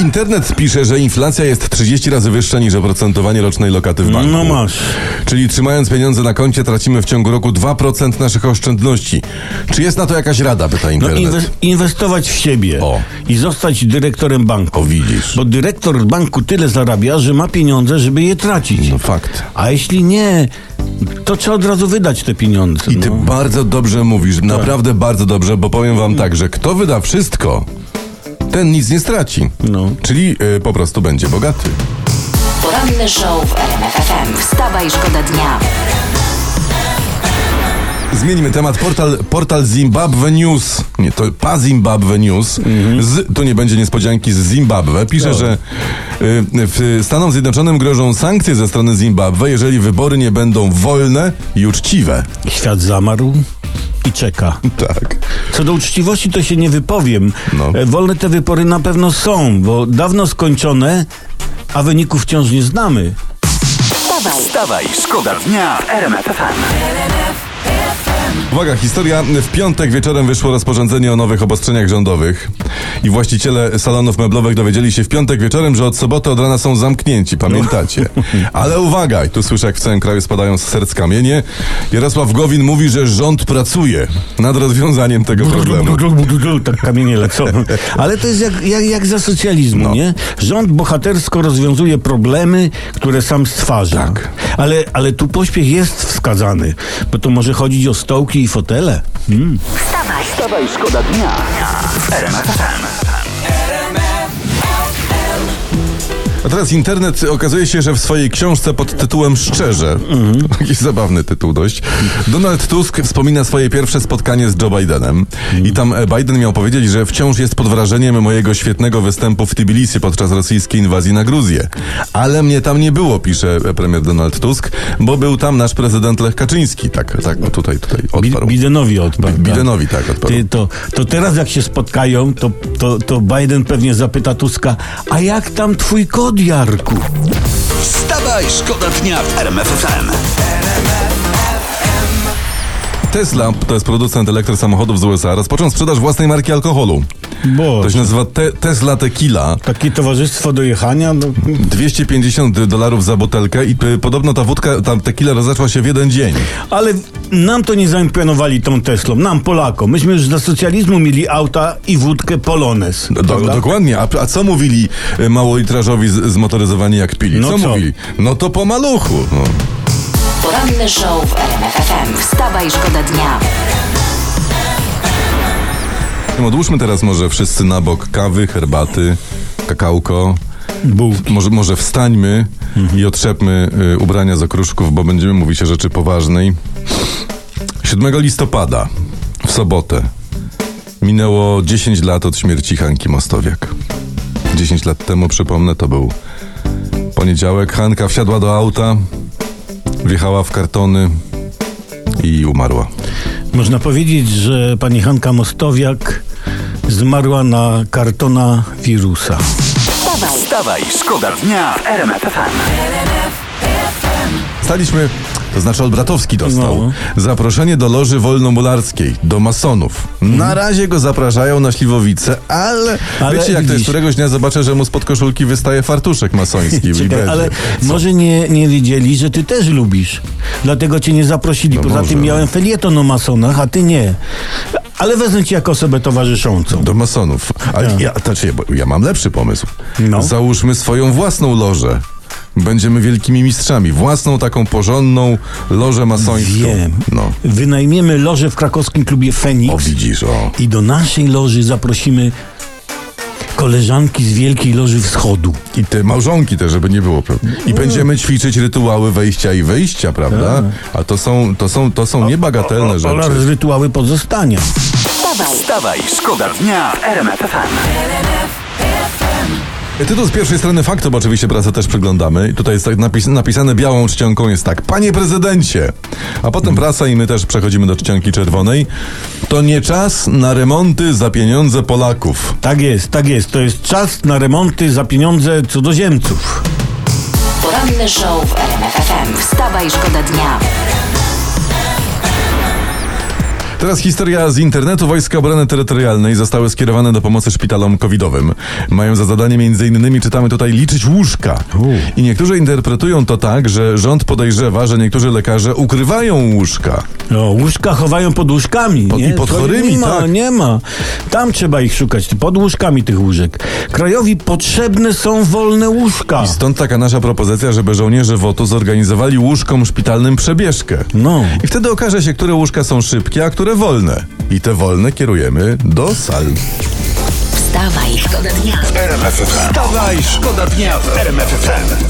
Internet pisze, że inflacja jest 30 razy wyższa niż oprocentowanie rocznej lokaty w banku. No masz. Czyli trzymając pieniądze na koncie tracimy w ciągu roku 2% naszych oszczędności. Czy jest na to jakaś rada, pyta No internet? inwe- inwestować w siebie O. i zostać dyrektorem banku. O, widzisz. Bo dyrektor banku tyle zarabia, że ma pieniądze, żeby je tracić. No fakt. A jeśli nie, to trzeba od razu wydać te pieniądze. I ty no. bardzo dobrze mówisz, naprawdę bardzo dobrze, bo powiem wam tak, że kto wyda wszystko, ten nic nie straci. No. Czyli y, po prostu będzie bogaty. Poranny show w RMF FM. Wstawaj, szkoda dnia. Zmienimy temat. Portal, portal Zimbabwe News. Nie, to pa Zimbabwe News. Z, tu nie będzie niespodzianki z Zimbabwe. Pisze, że y, w Stanom Zjednoczonym grożą sankcje ze strony Zimbabwe, jeżeli wybory nie będą wolne i uczciwe. Świat zamarł i czeka. Tak. Co do uczciwości to się nie wypowiem. No. E, Wolne te wybory na pewno są, bo dawno skończone, a wyników wciąż nie znamy. Wstawaj, Wstawaj, szkoda dnia w RMF FM. Uwaga, historia. W piątek wieczorem wyszło rozporządzenie o nowych obostrzeniach rządowych i właściciele salonów meblowych dowiedzieli się w piątek wieczorem, że od soboty od rana są zamknięci, pamiętacie? Ale uwaga, i tu słyszę jak w całym kraju spadają z serc kamienie. Jarosław Gowin mówi, że rząd pracuje nad rozwiązaniem tego problemu. Tak kamienie lecą. Ale to jest jak, jak, jak za socjalizmu, No. nie? Rząd bohatersko rozwiązuje problemy, które sam stwarza. Tak. Ale, ale tu pośpiech jest wskazany, bo to może chodzić o stołki i fotele. Mm. wstawaj. Wstawaj, szkoda dnia w A teraz internet okazuje się, że w swojej książce pod tytułem Szczerze, jakiś zabawny tytuł dość, Donald Tusk wspomina swoje pierwsze spotkanie z Joe Bidenem i tam e, Biden miał powiedzieć, że wciąż jest pod wrażeniem mojego świetnego występu w Tbilisi podczas rosyjskiej inwazji na Gruzję. Ale mnie tam nie było, pisze e, premier Donald Tusk, bo był tam nasz prezydent Lech Kaczyński. Tak, tak, tutaj, tutaj odparł. Bidenowi odparł. tak. Bidenowi tak odparł. Ty, to, to teraz jak się spotkają, to, to, to Biden pewnie zapyta Tuska, a jak tam twój kod, Jarku? Wstawaj, szkoda dnia w RMF FM. Tesla, to jest producent elektrosamochodów z USA, rozpoczął sprzedaż własnej marki alkoholu. Bo To się nazywa te Tesla Tequila. takie towarzystwo do jechania, no, 250 dolarów za butelkę i podobno ta wódka, ta tequila rozeszła się w jeden dzień. ale nam to nie zaimponowali tą Teslą, nam Polakom. Myśmy już za socjalizmu mieli auta i wódkę Polones. Do, dokładnie. A, a co mówili y, małolitrażowi zmotoryzowani jak pili? No co, co? mówili? No to po maluchu. No. Poranny show w RMF FM. Wstawaj, szkoda dnia. Odłóżmy teraz może wszyscy na bok kawy, herbaty, kakałko. Bułki. Może, może wstańmy i otrzepmy y, ubrania z okruszków, bo będziemy mówić o rzeczy poważnej. 7 listopada, w sobotę, minęło 10 lat od śmierci Hanki Mostowiak. 10 lat temu, przypomnę, to był poniedziałek. Hanka wsiadła do auta, wjechała w kartony i umarła. Można powiedzieć, że pani Hanka Mostowiak zmarła na kartona wirusa. Wstawaj, Wstawaj, szkoda dnia w RMF FM. Staliśmy, to znaczy Olbratowski dostał No. zaproszenie do loży wolnomularskiej, do masonów. Na razie go zapraszają na Śliwowice, ale, Mhm. Ale wiecie jak to jest, któregoś dnia zobaczę, że mu spod koszulki wystaje fartuszek masoński. Czekaj, ale może nie, nie wiedzieli, że ty też lubisz. Dlatego cię nie zaprosili. No Poza może. tym miałem felieton o masonach, a ty nie. Ale wezmę cię jako osobę towarzyszącą. Do masonów. Ale Tak. ja, znaczy, bo ja mam lepszy pomysł. No. Załóżmy swoją własną lożę. Będziemy wielkimi mistrzami. Własną taką porządną lożę masońską. Wiem. No. Wynajmiemy lożę w krakowskim klubie Feniks. O, widzisz, o. I do naszej loży zaprosimy koleżanki z Wielkiej Loży Wschodu. I te małżonki też, żeby nie było. prawda? I będziemy ćwiczyć rytuały wejścia i wyjścia, prawda? A to są, to są, to są niebagatelne Oraz rzeczy. rytuały pozostania. wstawaj. Wstawaj, szkoda dnia w RMF FM. Tytuł z pierwszej strony faktu, bo oczywiście prasę też przeglądamy. I tutaj jest tak napis, napisane białą czcionką jest tak. Panie prezydencie! A potem prasa i my też przechodzimy do czcionki czerwonej. To nie czas na remonty za pieniądze Polaków. Tak jest, tak jest. To jest czas na remonty za pieniądze cudzoziemców. Poranny show w RMF FM. Wstawa i szkoda dnia. Teraz historia z internetu. Wojska Obrony Terytorialnej zostały skierowane do pomocy szpitalom covidowym. Mają za zadanie między innymi, czytamy tutaj, liczyć łóżka. I niektórzy interpretują to tak, że rząd podejrzewa, że niektórzy lekarze ukrywają łóżka. No, łóżka chowają pod łóżkami. Pod- nie? i pod chorymi, nie ma, tak. Nie ma. Tam trzeba ich szukać, pod łóżkami tych łóżek. Krajowi potrzebne są wolne łóżka. Stąd taka nasza propozycja, żeby żołnierze WOTU zorganizowali łóżkom szpitalnym przebieżkę. No. I wtedy okaże się, które łóżka są szybkie, a które wolne. I te wolne kierujemy do sal. Wstawa i szkoda dnia. RMF FM. Wstawaj, szkoda dnia w RMF FM.